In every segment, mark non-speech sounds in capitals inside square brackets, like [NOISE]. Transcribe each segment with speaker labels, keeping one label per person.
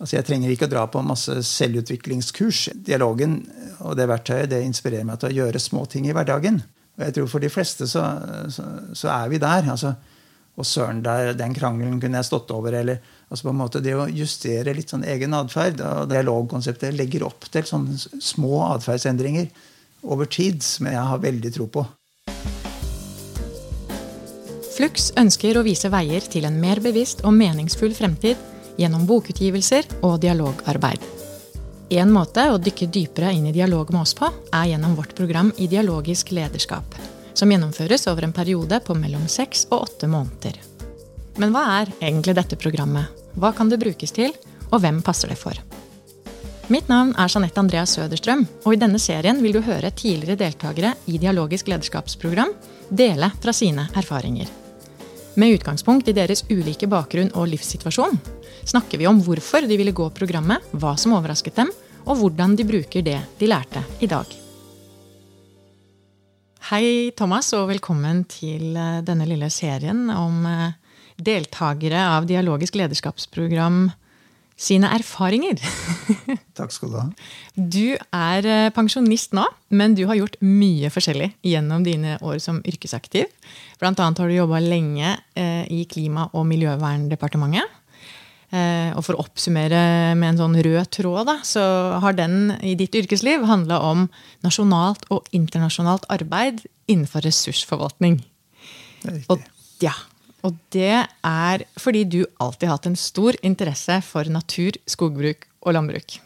Speaker 1: Altså Jeg trenger ikke å dra på masse selvutviklingskurs. Dialogen og det verktøyet det inspirerer meg til å gjøre små ting i hverdagen. Og jeg tror For de fleste så, så, så er vi der. altså og søren, der, den krangelen kunne jeg stått over. eller altså på en måte Det å justere litt sånn egen atferd dialogkonseptet legger opp til sånne små atferdsendringer over tid som jeg har veldig tro på.
Speaker 2: Flux ønsker å vise veier til en mer bevisst og meningsfull fremtid gjennom bokutgivelser og dialogarbeid. En måte å dykke dypere inn i dialog med oss på, er gjennom vårt program Ideologisk lederskap, som gjennomføres over en periode på mellom seks og åtte måneder. Men hva er egentlig dette programmet? Hva kan det brukes til, og hvem passer det for? Mitt navn er Jeanette Andrea Søderstrøm, og i denne serien vil du høre tidligere deltakere i Dialogisk lederskapsprogram dele fra sine erfaringer. Med utgangspunkt i deres ulike bakgrunn og livssituasjon snakker vi om hvorfor de ville gå programmet, hva som overrasket dem, og hvordan de bruker det de lærte i dag. Hei, Thomas, og velkommen til eh, denne lille serien om eh, deltakere av Dialogisk lederskapsprogram sine erfaringer. [LAUGHS]
Speaker 1: Takk skal du ha.
Speaker 2: Du er eh, pensjonist nå, men du har gjort mye forskjellig gjennom dine år som yrkesaktiv. Blant annet har du jobba lenge eh, i Klima- og miljøverndepartementet. Eh, og for å oppsummere med en sånn rød tråd, da, så har den i ditt yrkesliv handla om nasjonalt og internasjonalt arbeid innenfor ressursforvaltning.
Speaker 1: Det er riktig.
Speaker 2: Og, ja, og det er fordi du alltid har hatt en stor interesse for natur, skogbruk og landbruk.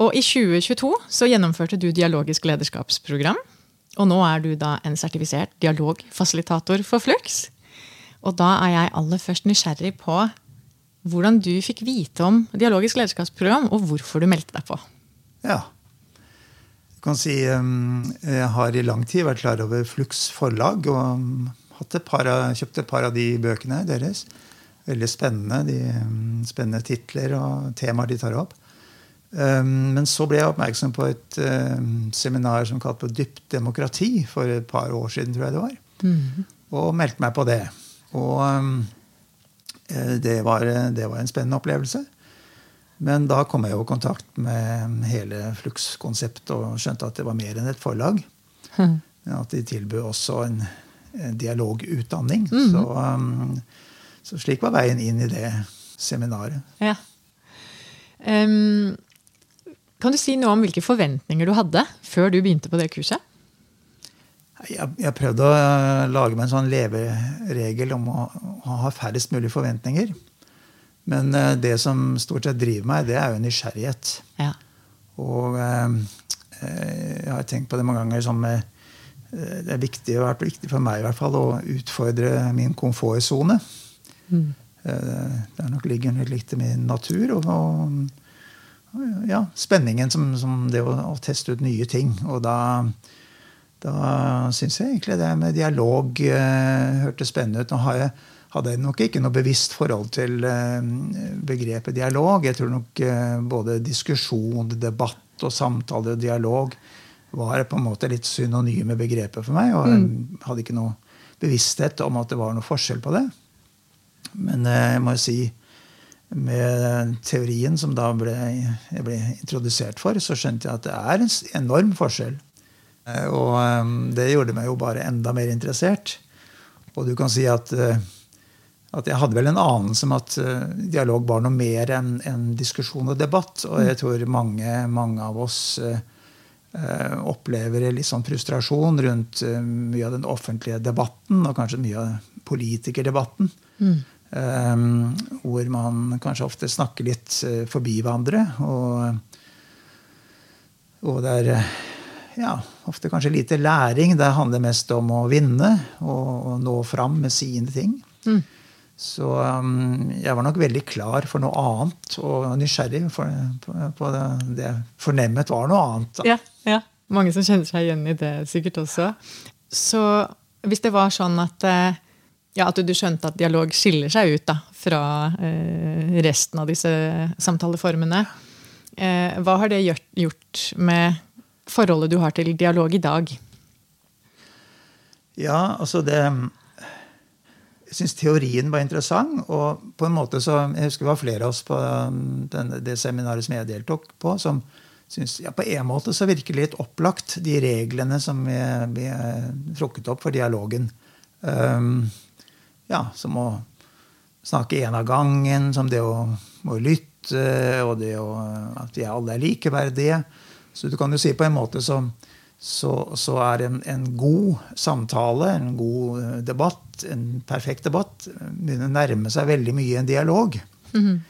Speaker 2: Og i 2022 så gjennomførte du dialogisk lederskapsprogram. Og nå er du da en sertifisert dialogfasilitator for Flux. Og da er jeg aller først nysgjerrig på hvordan du fikk vite om dialogisk lederskapsprogram, og hvorfor du meldte deg på.
Speaker 1: Ja. Du kan si um, Jeg har i lang tid vært klar over Flux forlag. og et par kjøpt et par av de bøkene deres. Veldig spennende. De, um, spennende titler og temaer de tar opp. Um, men så ble jeg oppmerksom på et um, seminar som kalt på Dypt demokrati for et par år siden, tror jeg det var.
Speaker 2: Mm.
Speaker 1: Og meldte meg på det. Og um, det, var, det var en spennende opplevelse. Men da kom jeg jo i kontakt med hele Flux-konseptet og skjønte at det var mer enn et forlag.
Speaker 2: Mm.
Speaker 1: At de tilbød også en dialogutdanning.
Speaker 2: Mm.
Speaker 1: Så, um, så slik var veien inn i det seminaret.
Speaker 2: Ja. Um, kan du si noe om hvilke forventninger du hadde før du begynte på det kurset?
Speaker 1: Jeg, jeg prøvde å uh, lage meg en sånn leveregel om å, å ha færrest mulig forventninger. Men uh, det som stort sett driver meg, det er jo nysgjerrighet.
Speaker 2: Ja.
Speaker 1: Og eh, jeg har tenkt på det mange ganger som eh, det er viktig, det har vært viktig for meg i hvert fall, å utfordre min komfortsone.
Speaker 2: Mm.
Speaker 1: Eh, er nok ligger nok litt i min natur. Og, og ja, spenningen som, som det å, å teste ut nye ting. Og da, da syns jeg egentlig det med dialog eh, hørtes spennende ut. Nå har jeg, hadde jeg nok ikke noe bevisst forhold til eh, begrepet dialog. Jeg tror nok eh, både diskusjon, debatt og samtale og dialog var på en måte litt synonyme begreper for meg. Og jeg hadde ikke noe bevissthet om at det var noe forskjell på det. Men eh, jeg må jo si med teorien som da ble, jeg ble introdusert for, så skjønte jeg at det er en enorm forskjell. Eh, Og eh, det gjorde meg jo bare enda mer interessert. Og du kan si at, at jeg hadde vel en anelse om at dialog var noe mer enn en diskusjon og debatt. Og jeg tror mange, mange av oss opplever litt sånn frustrasjon rundt eh, mye av den offentlige debatten, og kanskje mye av politikerdebatten. Eh, hvor man kanskje ofte snakker litt eh, forbi hverandre. Og, og det er eh, ja, ofte kanskje lite læring. Det handler mest om å vinne og, og nå fram med sine ting. Så um, jeg var nok veldig klar for noe annet og nysgjerrig for, på, på det, det fornemmet var noe annet.
Speaker 2: Ja, ja. Mange som kjenner seg igjen i det sikkert også. Så hvis det var sånn at, eh, ja, at du skjønte at dialog skiller seg ut da, fra eh, resten av disse samtaleformene, eh, hva har det gjort, gjort med forholdet du har til dialog i dag?
Speaker 1: Ja, altså det syns teorien var interessant. Og på en måte så, Jeg husker det var flere av oss på denne, det seminaret som jeg deltok på, som syntes ja, på en måte så virker det litt opplagt, de reglene som vi, vi trukket opp for dialogen. Um, ja, som å snakke én av gangen, som det å, å lytte, og det å, at vi alle er likeverdige. Så du kan jo si på en måte så, så, så er en, en, god samtale, en god eh, debatt, en perfekt debatt, begynner å nærme seg veldig mye en dialog. Mm -hmm.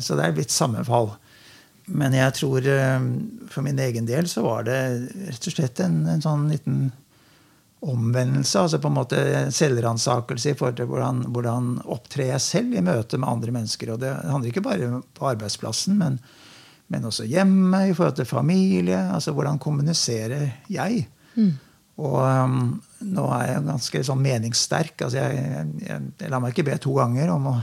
Speaker 1: Så det er blitt sammenfall. Men jeg tror eh, for min egen del så var det rett og slett en, en sånn liten omvendelse. altså på en måte Selvransakelse i forhold til hvordan, hvordan opptrer jeg selv i møte med andre mennesker. Og det handler ikke bare på arbeidsplassen, men men også hjemme, i forhold til familie. altså Hvordan kommuniserer jeg? Mm. Og um, nå er jeg ganske sånn meningssterk. altså jeg, jeg, jeg, lar meg ikke be to ganger om å,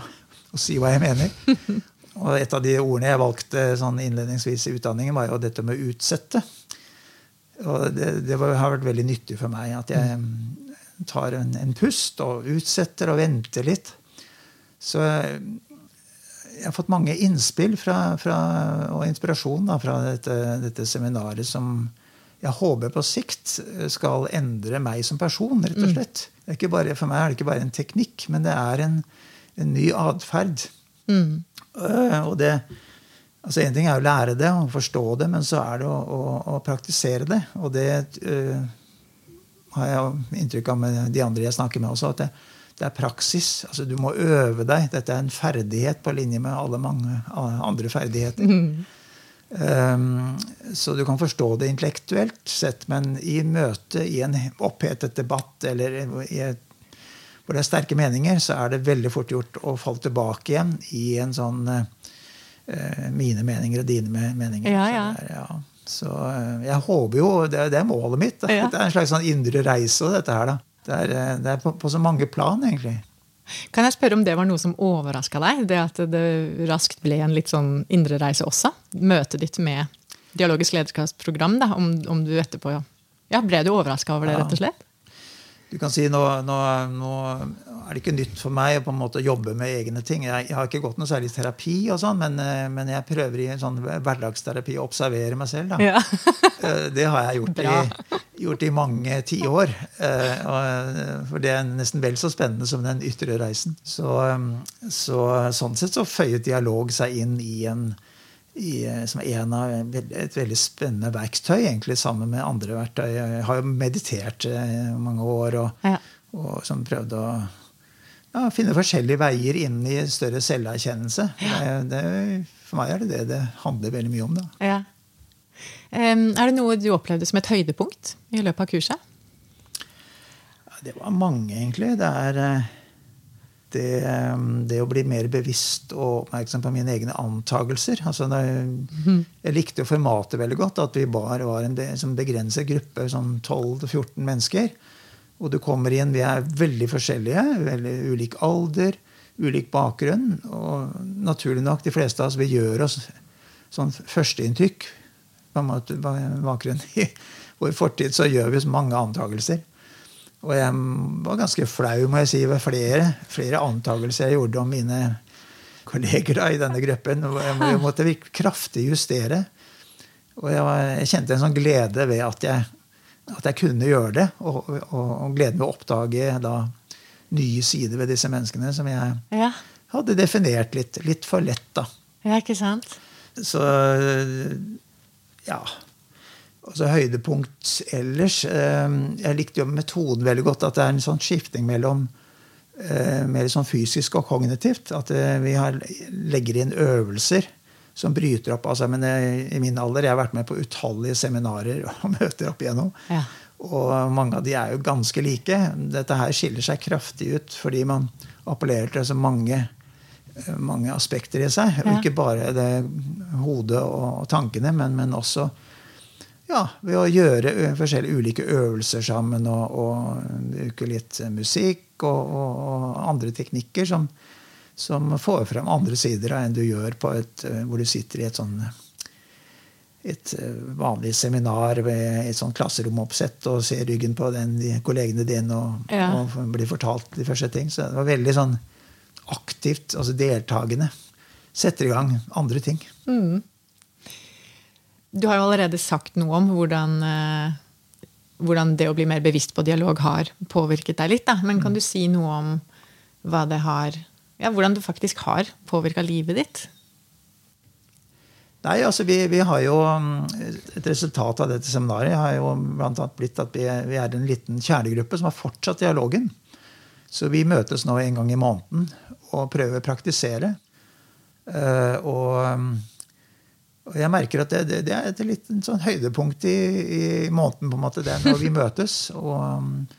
Speaker 1: å si hva jeg mener. [LAUGHS] Og et av de ordene jeg valgte sånn innledningsvis i utdanningen, var jo dette med å utsette. Og det, det var, har vært veldig nyttig for meg at jeg tar en, en pust og utsetter og venter litt. Så jeg har fått mange innspill fra, fra, og inspirasjon da, fra dette, dette, seminaret som jeg håper på sikt skal endre meg som person. rett og mm. slett. Bare, for meg er det ikke bare en teknikk, men det er en, en ny atferd. Mm. Uh, og det, altså En ting er å lære det og forstå det, men så er det å, å, å praktisere det. Og det uh, har jeg inntrykk av med de andre jeg snakker med også. at det, det er praksis. altså Du må øve deg. Dette er en ferdighet på linje med alle mange andre ferdigheter. Mm. Um, så du kan forstå det intellektuelt sett, men i møte, i en opphetet debatt eller et, hvor det er sterke meninger, så er det veldig fort gjort å falle tilbake igjen i en sånn uh, mine meninger og dine meninger.
Speaker 2: Ja, ja.
Speaker 1: Så, der, ja. så uh, jeg håper jo Det, det er målet mitt. Ja. Det er en slags sånn indre reise, dette her. da. Det er, eh, det er på, på, så mange plan, egentlig.
Speaker 2: Kan jeg spørre om det var noe som overraska deg? Det at det raskt ble en litt sånn indre reise også? Møtet ditt med Dialogisk lederskapsprogram, da, om, om, du etterpå ja, Ble du overraska over det, rett og slett?
Speaker 1: Du kan si nå, nå, nå, er det ikke nytt for meg å på en måte jobbe med egne ting. Jeg, jeg har ikke gått noe særlig terapi, og sånn, men, eh, men, jeg prøver i en sånn hverdagsterapi å observere meg selv. Ja. [LAUGHS] Eh, det har jeg gjort, i, gjort i, mange tiår. Eh, for det er nesten vel så spennende som den ytre reisen. Så, så, sånn sett så føyet dialog seg inn i en i, som en av et veldig spennende verktøy, egentlig, sammen med andre verktøy. Jeg har jo meditert i mange år og, ja. og som prøvde å ja, finne forskjellige veier inn i større selverkjennelse. Ja. Det, det, for meg er det det det handler veldig mye om. Da.
Speaker 2: Ja. Um, er det noe du opplevde som et høydepunkt i løpet av kurset?
Speaker 1: det var mange, egentlig. Det er eh, det, um, det, å bli mer bevisst og oppmerksom på mine egne antagelser. Altså, jeg, jeg likte jo formatet veldig godt. At vi bare var en som begrenset gruppe, sånn 12-14 mennesker. Og du kommer inn, Vi er veldig forskjellige. veldig Ulik alder, ulik bakgrunn. Og naturlig nok, de fleste av oss vi gjør oss sånn førsteinntrykk. På bakgrunn i vår fortid så gjør vi oss mange antakelser. Og jeg var ganske flau må jeg si, ved flere, flere antakelser jeg gjorde om mine kolleger da, i denne gruppen. Jeg måtte kraftig justere. Og jeg, var, jeg, kjente en sånn glede ved at jeg, at jeg kunne gjøre det. Og, og, og gleden ved å oppdage da, nye sider ved disse menneskene som jeg ja. hadde definert litt, litt for lett. da.
Speaker 2: Ja, ikke sant?
Speaker 1: Så ja altså høydepunkt ellers ehm, Jeg likte jo metoden veldig godt. At det er en sånn skifting mellom eh, mer sånn fysisk og kognitivt. At eh, vi har, legger inn øvelser som bryter opp. Altså, men jeg, I min alder jeg har vært med på utallige seminarer og [LAUGHS] møter opp igjennom. Ja. Og mange av de er jo ganske like. Dette her skiller seg kraftig ut fordi man appellerer til så mange, mange aspekter i seg. Ja. Ikke bare det hodet og tankene, men, men også ja, ved å gjøre forskjellige ulike øvelser sammen og, og bruke litt musikk og, og, andre teknikker som, som, får frem andre sider enn du gjør på et, hvor du sitter i et sånn et eh, vanlig seminar ved et sånt klasseromoppsett og ser ryggen på den, de kollegene dine og,
Speaker 2: Ja.
Speaker 1: og blir fortalt de første ting. Så det var veldig sånn aktivt, altså deltakende. Setter i gang andre ting.
Speaker 2: Du har jo allerede sagt noe om hvordan, eh, hvordan det å bli mer bevisst på dialog har påvirket deg litt. Da. Men kan du si noe om hva det har, ja, hvordan det faktisk har påvirka livet ditt?
Speaker 1: Nei, altså vi, vi har jo mm, Et resultat av dette seminaret har jo annet blitt at vi, vi er en liten kjernegruppe som har fortsatt dialogen. Så vi møtes nå en gang i måneden og prøver å praktisere. Eh, og, mm, og jeg merker at det, det, det er et litt en sånn høydepunkt i, i måneden, på en måte, det når vi [LAUGHS] møtes. Og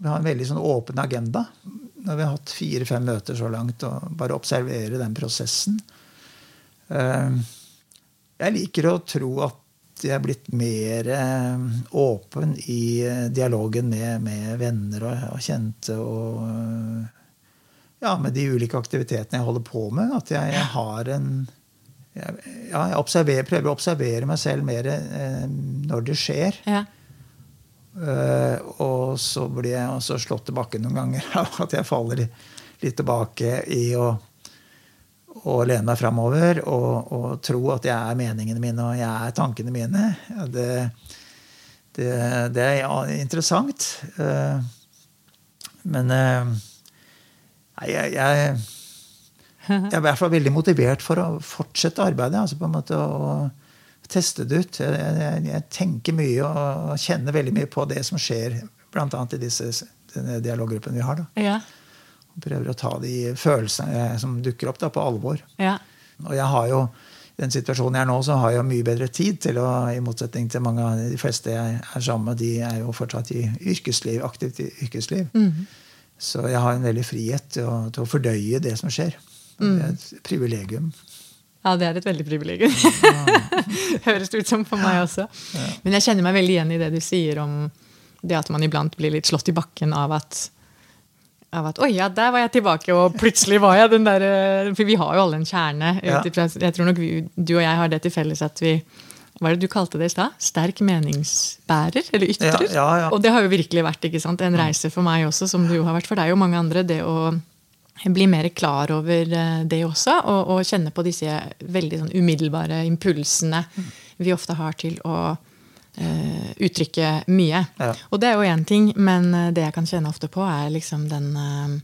Speaker 1: og vi har en veldig sånn åpen agenda. Når vi har hatt fire-fem møter så langt, og bare observere den prosessen. Eh, jeg liker å tro at jeg er blitt mer eh, åpen i eh, dialogen med, med venner og, og kjente og eh, ja, med de ulike aktivitetene jeg holder på med. At jeg, jeg har en jeg, ja, jeg prøver å observere meg selv mer eh, når det skjer.
Speaker 2: Ja.
Speaker 1: Uh, og så blir jeg også slått til bakken noen ganger [LAUGHS] av at jeg faller litt tilbake i å, å lene meg framover og, og tro at jeg er meningene mine og jeg er tankene mine. Ja, det, det, det er interessant. Uh, men uh, jeg, jeg, jeg er i hvert fall veldig motivert for å fortsette arbeidet. altså på en måte å teste det ut. Jeg, jeg, jeg tenker mye og kjenner veldig mye på det som skjer, bl.a. i disse denne dialoggruppen vi har. da.
Speaker 2: Ja.
Speaker 1: Og prøver å ta de følelsene som dukker opp, da, på alvor.
Speaker 2: Ja.
Speaker 1: Og jeg har jo, i den situasjonen jeg er nå, så har jeg mye bedre tid til å, i motsetning til mange av de fleste jeg er sammen med, de er jo fortsatt i yrkesliv, aktivt i yrkesliv. Så jeg har en veldig frihet til å, til å fordøye det som skjer. Og Det er et privilegium.
Speaker 2: Ja, det er et veldig privilegium. [LAUGHS] Høres det ut som for meg også. Men jeg kjenner meg veldig igjen i det du sier om det at man iblant blir litt slått i bakken av at av at, Oi, ja, der var jeg tilbake, og plutselig var jeg den der eh, For vi har jo alle en kjerne.
Speaker 1: Ja.
Speaker 2: Jeg tror nok vi, du og jeg har det til felles at vi Hva er det du kalte det i stad? Sterk meningsbærer? Eller ytrer?
Speaker 1: Ja, ja, ja.
Speaker 2: Og det har jo virkelig vært sant? en reise for meg også, som det jo har vært for deg og mange andre. det å bli mer klar over eh, det også, og, og kjenne på disse veldig sånn umiddelbare impulsene vi ofte har til å uh, uttrykke mye.
Speaker 1: Ja.
Speaker 2: Og det er jo én ting, men eh, det jeg kan kjenne ofte på, er liksom den eh,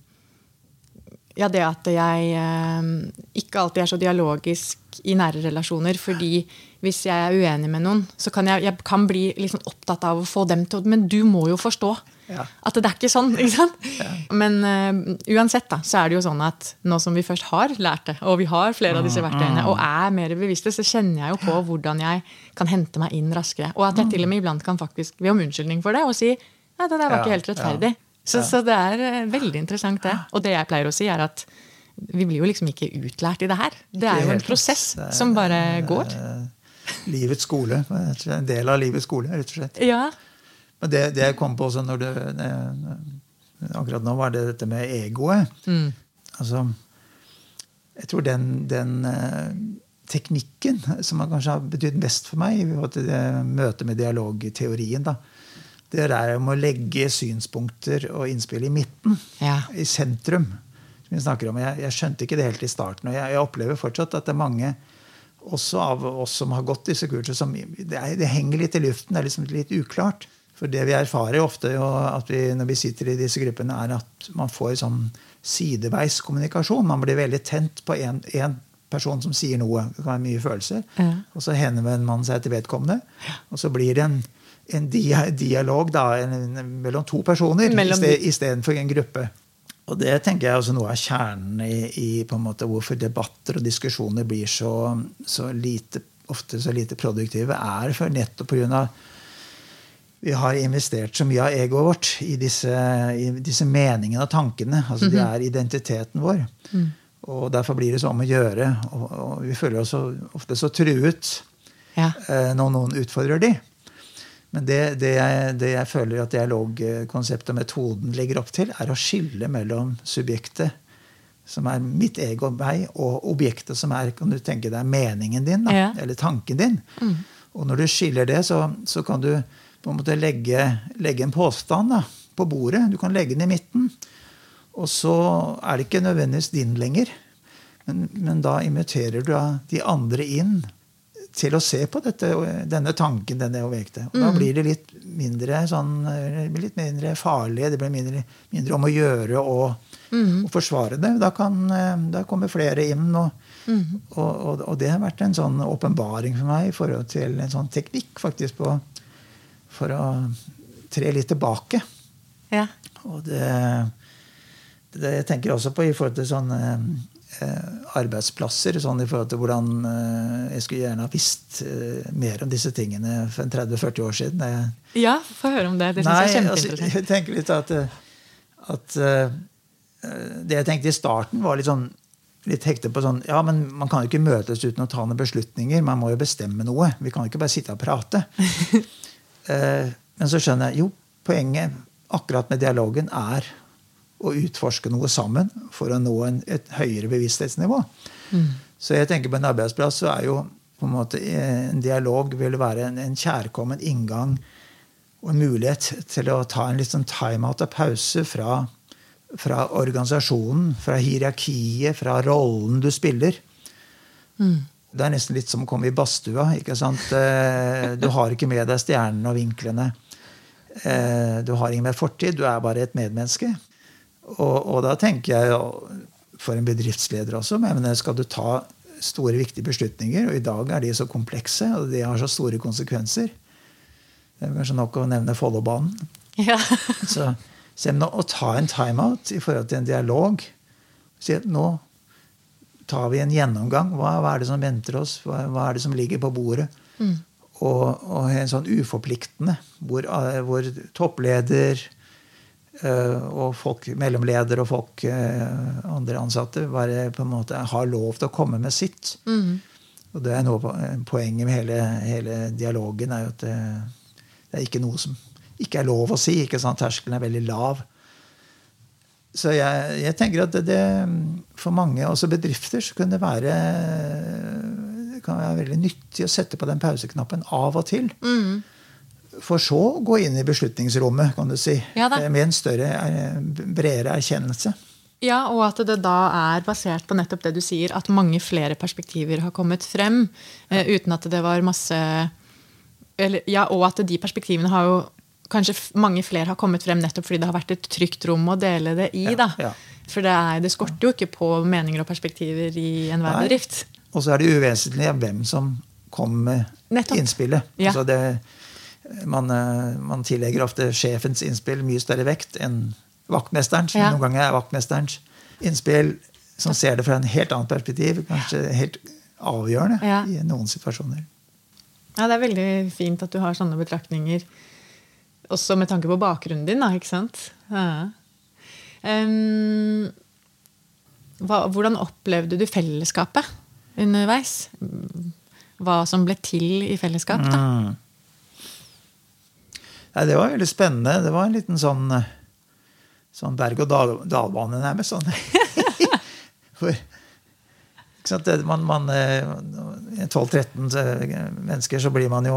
Speaker 2: Ja, det at jeg eh, ikke alltid er så dialogisk i nære relasjoner. fordi hvis jeg er uenig med noen, så kan jeg, jeg kan bli liksom opptatt av å få dem til å Men du må jo forstå
Speaker 1: Ja.
Speaker 2: at det er ikke sånn. ikke sant? Men uh, uansett da, så er det jo sånn at nå som vi først har lært det, og vi har flere av disse verktøyene, og er mer bevisste, så kjenner jeg jo på hvordan jeg kan hente meg inn raskere. Og at jeg til og med iblant kan faktisk be om unnskyldning for det og si nei, det der var ikke helt rettferdig. Så, så det er eh, veldig interessant, det. Og det jeg pleier å si, er at vi blir jo liksom ikke utlært i det her. Det er jo en prosess som bare går.
Speaker 1: Eh, Livets skole. En del av livets skole, rett og slett.
Speaker 2: Ja.
Speaker 1: Men det, det jeg kom på også når det, det, akkurat nå, var det dette med egoet. Altså, jeg tror den, den eh, teknikken som kanskje har betydd mest for meg i møte med dialogteorien, da, det er om å legge synspunkter og innspill i midten.
Speaker 2: Ja.
Speaker 1: I sentrum. som vi snakker om. Jeg, jeg skjønte ikke det helt i starten. Og jeg, jeg opplever fortsatt at det er mange også av oss som har gått disse kursene, som det, er, det henger litt i luften. Det er liksom litt uklart. For det vi erfarer ofte jo at vi, når vi sitter i disse gruppene, er at man får sånn sideveis kommunikasjon. Man blir veldig tent på én person som sier noe. Det kan være mye følelser.
Speaker 2: Ja.
Speaker 1: Og så henvender man seg til vedkommende. Og så blir det en, en dialog da, en, mellom to personer
Speaker 2: Mellom-
Speaker 1: istedenfor en gruppe. Og det tenker jeg også noe av kjernen i, i på hvorfor debatter og diskusjoner blir så, så lite, ofte så lite produktive, er for nettopp pga. vi har investert så mye av egoet vårt i disse, i disse meningene og tankene. altså de er identiteten vår. Og derfor blir det så om å gjøre. Og, og vi føler oss så, ofte så truet
Speaker 2: Ja.
Speaker 1: eh, når noen utfordrer de. Men det, det, jeg, det jeg føler at dialogkonseptet og metoden legger opp til, er å skille mellom subjektet, som er mitt ego og meg, og objektet, som er kan du tenke deg, meningen din, da,
Speaker 2: Ja.
Speaker 1: eller tanken din. Og når du skiller det, så, så kan du på en måte legge, legge en påstand da, på bordet. Du kan legge den i midten. Og så er det ikke nødvendigvis din lenger. Men, men da inviterer du de andre inn til å se på dette, denne tanken, denne objektet. Og mm. Da blir det litt mindre, sånn, litt mindre farlig, det blir mindre, mindre om å gjøre og, mm. forsvare det. Da, kan, da kommer flere inn. Og, mm. og, og, og, det har vært en sånn åpenbaring for meg i forhold til en sånn teknikk faktisk på, for å tre litt tilbake. Ja. Og det, det jeg tenker også på i forhold til sånne Eh, arbeidsplasser. sånn i forhold til hvordan eh, Jeg skulle gjerne ha visst eh, mer om disse tingene for 30-40 år siden.
Speaker 2: Ja, få høre om det. Det syns jeg er kjempeinteressant.
Speaker 1: Altså, jeg tenker litt at, at Det jeg tenkte i starten, var litt sånn litt hektet på sånn Ja, men man kan jo ikke møtes uten å ta noen beslutninger. Man må jo bestemme noe. Vi kan jo ikke bare sitte og prate. [LAUGHS] men så skjønner jeg jo, poenget akkurat med dialogen er å utforske noe sammen for å nå en, et høyere bevissthetsnivå. Mm. Så jeg tenker på en arbeidsplass så er jo på en måte en dialog vil være en, en kjærkommen inngang og en mulighet til å ta en litt sånn time-out og pause fra, fra, organisasjonen, fra hierarkiet, fra rollen du spiller. Mm. Det er nesten litt som å komme i badstua. ikke sant? Eh, du har ikke med deg stjernene og vinklene. Eh, du har ingen mer fortid. Du er bare et medmenneske. Og, og, da tenker jeg for en bedriftsleder også men skal du ta store, viktige beslutninger, og i dag er de så komplekse, og de har så store konsekvenser Det er kanskje nok å nevne Follobanen. Ja. [LAUGHS] så å ta en timeout i forhold til en dialog Si at nå tar vi en gjennomgang. Hva, hva, er det som venter oss? Hva, hva er det som ligger på bordet? Mm. Og, og, en sånn uforpliktende, hvor, hvor toppleder, Eh, og folk, mellomledere og folk, eh, andre ansatte bare på en måte har lov til å komme med sitt. Mm. Og det er noe, Poenget med hele, hele, dialogen er jo at det, det, er ikke noe som ikke er lov å si. ikke sant? Terskelen er veldig lav. Så jeg, jeg tenker at det, det, for mange, også bedrifter, så kan det være det kan være veldig nyttig å sette på den pauseknappen av og til. Mm for så å gå inn i beslutningsrommet kan du si, ja, med en større, eh, bredere erkjennelse.
Speaker 2: Ja, og at det da er basert på nettopp det du sier, at mange flere perspektiver har kommet frem. Uh, uten at det var masse eller, Ja, og at de perspektivene har jo Kanskje mange flere har kommet frem nettopp fordi det har vært et trygt rom å dele det i. Da. Ja. For det, er, det, skorter jo ikke på meninger og perspektiver i enhver bedrift.
Speaker 1: Og så er det uvesentlig hvem som kommer med nettopp. innspillet. Ja. Altså det man, eh, man, tillegger ofte sjefens innspill mye større vekt enn vaktmesterens. Ja. Noen ganger er vaktmesterens innspill som ser det fra en helt annet perspektiv, kanskje helt avgjørende ja. i noen situasjoner.
Speaker 2: Ja, Det er veldig fint at du har sånne betraktninger, også med tanke på bakgrunnen din. da, ikke sant? Ja. Um, hva, hvordan opplevde du fellesskapet underveis? Hva som ble til i fellesskap? da? Mm.
Speaker 1: Nei, det var veldig spennende. Det var en liten sånn, eh, sånn berg-og-dal-bane, nærmest. sånn. [LAUGHS] For det, man, man, 12-13 eh, mennesker, så blir man jo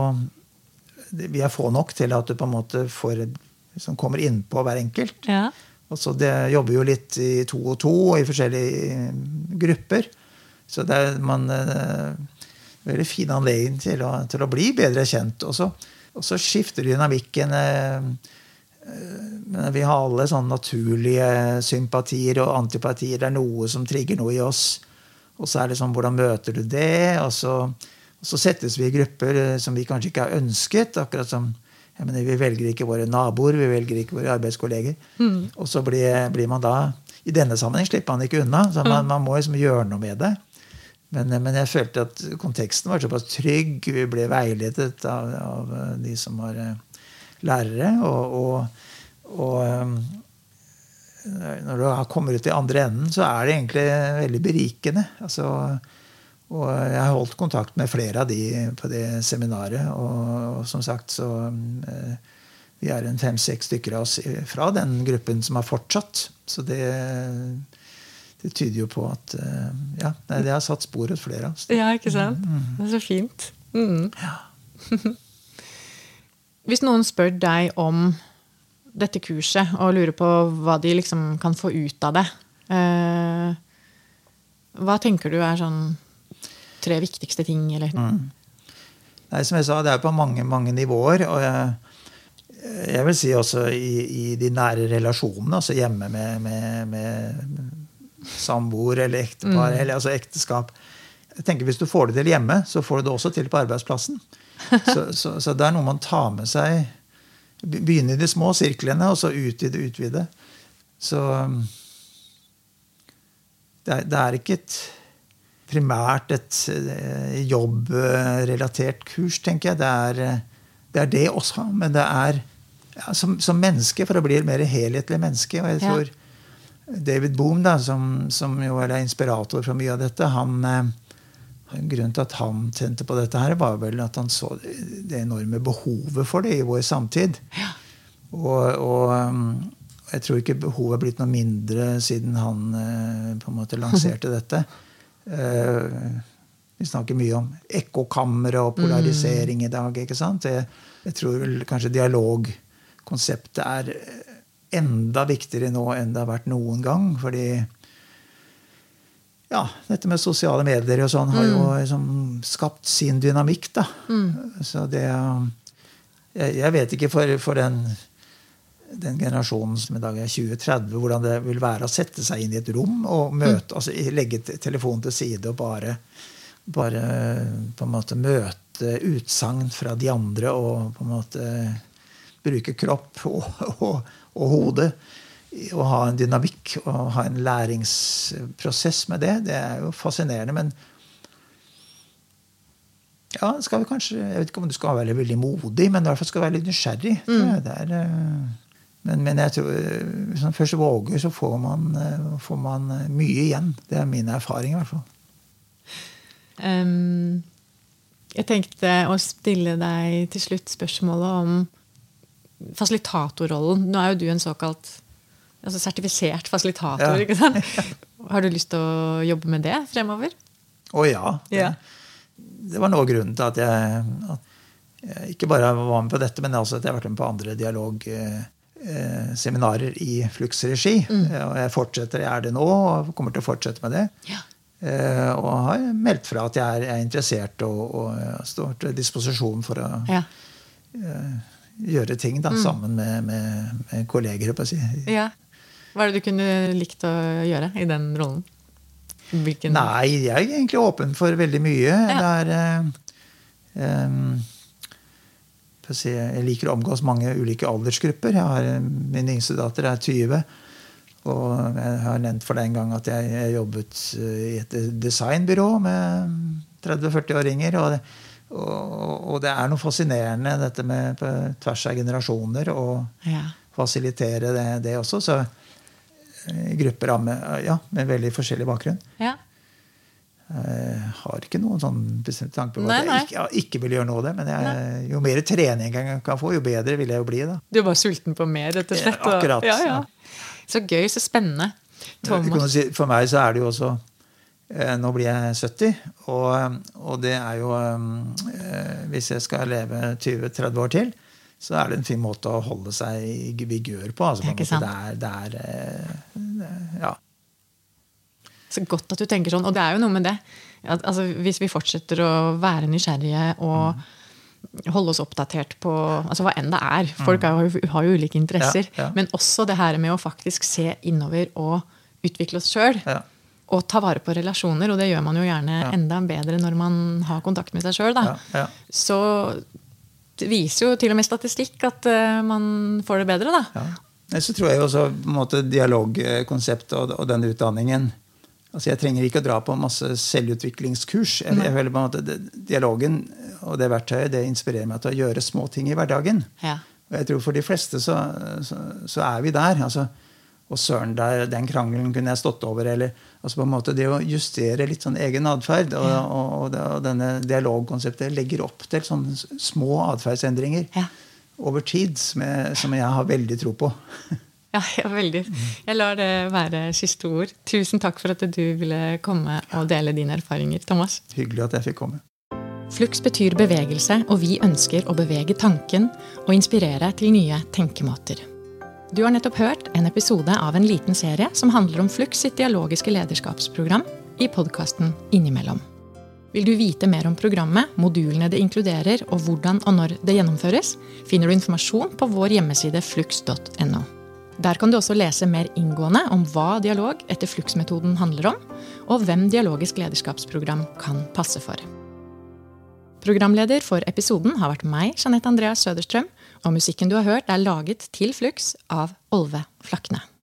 Speaker 1: Vi er få nok til at du på en måte får liksom kommer innpå hver enkelt. Ja. Og så det jobber jo litt i to og to i forskjellige eh, grupper. Så det er man veldig fin anledning til å, til å bli bedre kjent. også. Og så skifter dynamikken. Eh, eh, vi har alle sånne naturlige sympatier og antipatier. Det er noe som trigger noe i oss. Og så er det sånn, hvordan møter du det? Og så, og så settes vi i grupper eh, som vi kanskje ikke har ønsket. akkurat som mener, Vi velger ikke våre naboer, vi velger ikke våre arbeidskolleger. Mm. Og så blir, blir, man da I denne sammenheng slipper man ikke unna. så Man, mm. man må liksom gjøre noe med det. Men, men, jeg følte at konteksten var såpass trygg. Vi ble veiledet av, av de som var eh, lærere. Og, og, og, eh, når du kommer ut i andre enden, så er det egentlig veldig berikende. Altså, og jeg har holdt kontakt med flere av de på det seminaret. Og, som sagt så eh, Vi er en fem-seks stykker av oss fra den gruppen som har fortsatt. Så det det tyder jo på at eh, ja, det har satt spor hos flere av oss.
Speaker 2: Ja, ikke sant? Mm, mm. Det er så fint. Mm. Ja. [LAUGHS] Hvis noen spør deg om dette kurset og lurer på hva de liksom kan få ut av det, eh, hva tenker du er sånn tre viktigste ting? Eller? Mm.
Speaker 1: Nei, som jeg sa, det er på mange, mange nivåer. og jeg, jeg vil si også i, i, de nære relasjonene, altså hjemme med, med, med samboer eller ektepar, mm. eller altså ekteskap. Jeg tenker Hvis du får det til hjemme, så får du det også til på arbeidsplassen. [LAUGHS] Så, så, så det er noe man tar med seg Begynne i de små sirklene, og så utvide, utvide. Så det er, det er ikke et primært et eh, jobbrelatert kurs, tenker jeg. Det er, eh, det er det, også, men det er ja, som, som, menneske, for å bli et mer helhetlig menneske. Og jeg tror ja. David Boom, da, som, som, jo er inspirator for mye av dette, han eh, Grunnen til at han tente på dette, her var vel at han så det enorme behovet for det i vår samtid. Ja. Og, og, jeg tror ikke behovet er blitt noe mindre siden han på en måte lanserte [LAUGHS] dette. Eh, vi snakker mye om ekkokamre og polarisering i dag. ikke sant? Jeg, jeg tror vel kanskje dialogkonseptet er enda viktigere nå enn det har vært noen gang. Fordi ja, dette med sosiale medier og sånn har jo mm. liksom skapt sin dynamikk. da. Mm. Så det jeg, jeg, vet ikke for, for den den generasjonen som i dag er 2030, hvordan det vil være å sette seg inn i et rom og møte, mm. altså legge telefonen til side og bare, bare på en måte møte utsagn fra de andre og på en måte bruke kropp og, og, og hode. Og ha en dynamikk og ha en læringsprosess med det. Det er jo fascinerende. Men ja, skal vi kanskje, jeg vet ikke om du skal være veldig modig, men i hvert fall skal være litt nysgjerrig. Mm. Det er, eh, men, men jeg tror, hvis man først våger, så får man, eh, får man, eh, mye igjen. Det er min erfaring, i hvert fall. Um,
Speaker 2: jeg tenkte å stille deg til slutt spørsmålet om fasilitatorrollen. Nå er jo du en såkalt altså sertifisert fasilitator. Ja. ikke sant? [LAUGHS] Har du lyst til å jobbe med det fremover?
Speaker 1: Å ja. Det, ja. det var noe av grunnen til at jeg, at jeg ikke bare var med på dette, men også at jeg har vært med på andre dialog eh, Eh, i Flux-regi. Mm. Eh, og jeg fortsetter, jeg er det nå og kommer til å fortsette med det. Ja. Eh, og har meldt fra at jeg er, er interessert og, og står til disposisjon for å ja. Gjøre ting da, mm. sammen med, med, med kolleger. Si.
Speaker 2: Ja. Hva er det du kunne likt å gjøre i den rollen?
Speaker 1: Hvilken... Nei, jeg er egentlig åpen for veldig mye. Det er um, jeg liker å omgås mange ulike aldersgrupper. Har, min yngste datter er 20. Og jeg har nevnt for deg en gang at jeg, jeg jobbet eh, i et designbyrå med 30-40-åringer. Og, og, og, det er noe fascinerende dette med på tvers av generasjoner å ja. fasilitere det, det, også. Så eh, grupper med, ja, med veldig forskjellig bakgrunn. Ja. Jeg eh, har ikke noen sånn bestemt tanke på at jeg ikke, jeg ikke, vil gjøre noe av det. Men jeg, jo mer trening jeg kan få, jo bedre vil jeg jo bli. da.
Speaker 2: Du er bare sulten på mer, rett og slett?
Speaker 1: Ja, akkurat.
Speaker 2: Ja, ja. Så gøy, så spennende.
Speaker 1: Thomas. for meg så er det jo også Nå blir jeg 70, og, og det er jo eh, Hvis jeg skal leve 20-30 år til, så er det en fin måte å holde seg i vigør på. Altså, sant? Det er, det er, ja.
Speaker 2: Så godt at du tenker sånn. Og det er jo noe med det. At, altså, hvis vi fortsetter å være nysgjerrige og mm. holde oss oppdatert på altså hva enn det er. Folk har jo, har jo ulike interesser. Ja, ja. Men også det her med å faktisk se innover og utvikle oss sjøl. Ja. Og ta vare på relasjoner. Og det gjør man jo gjerne enda bedre når man har kontakt med seg sjøl. Så det viser jo til og med statistikk at uh, man får det bedre. da.
Speaker 1: Så tror jeg også på en måte, dialogkonseptet og, og den utdanningen Altså Jeg trenger ikke å dra på masse selvutviklingskurs. Jeg, jeg føler på en måte det, Dialogen og det verktøyet det inspirerer meg til å gjøre små ting i hverdagen. Ja. Og jeg tror For de fleste så, så, så er vi der. altså og søren, der, den krangelen kunne jeg stått over. eller altså på en måte Det å justere litt sånn egen atferd og, ja. og, og, og, denne dialogkonseptet legger opp til sånne små atferdsendringer ja. over tid som jeg, som jeg har veldig tro på. [LAUGHS]
Speaker 2: Ja, ja, veldig. Jeg lar det være siste ord. Tusen takk for at du ville komme og dele dine erfaringer, Thomas.
Speaker 1: Hyggelig at jeg fikk komme.
Speaker 2: Flux betyr bevegelse, og vi ønsker å bevege tanken og inspirere til nye tenkemåter. Du har nettopp hørt en episode av en liten serie som handler om Flux sitt dialogiske lederskapsprogram i podkasten Innimellom. Vil du vite mer om programmet, modulene det inkluderer og hvordan og når det gjennomføres, finner du informasjon på vår hjemmeside flux.no. Der kan du også lese mer inngående om hva dialog etter Flux-metoden handler om, og hvem dialogisk lederskapsprogram kan passe for. Programleder for episoden har vært meg, Jeanette Andrea Søderstrøm, og musikken du har hørt er laget til Flux av Olve Flakne.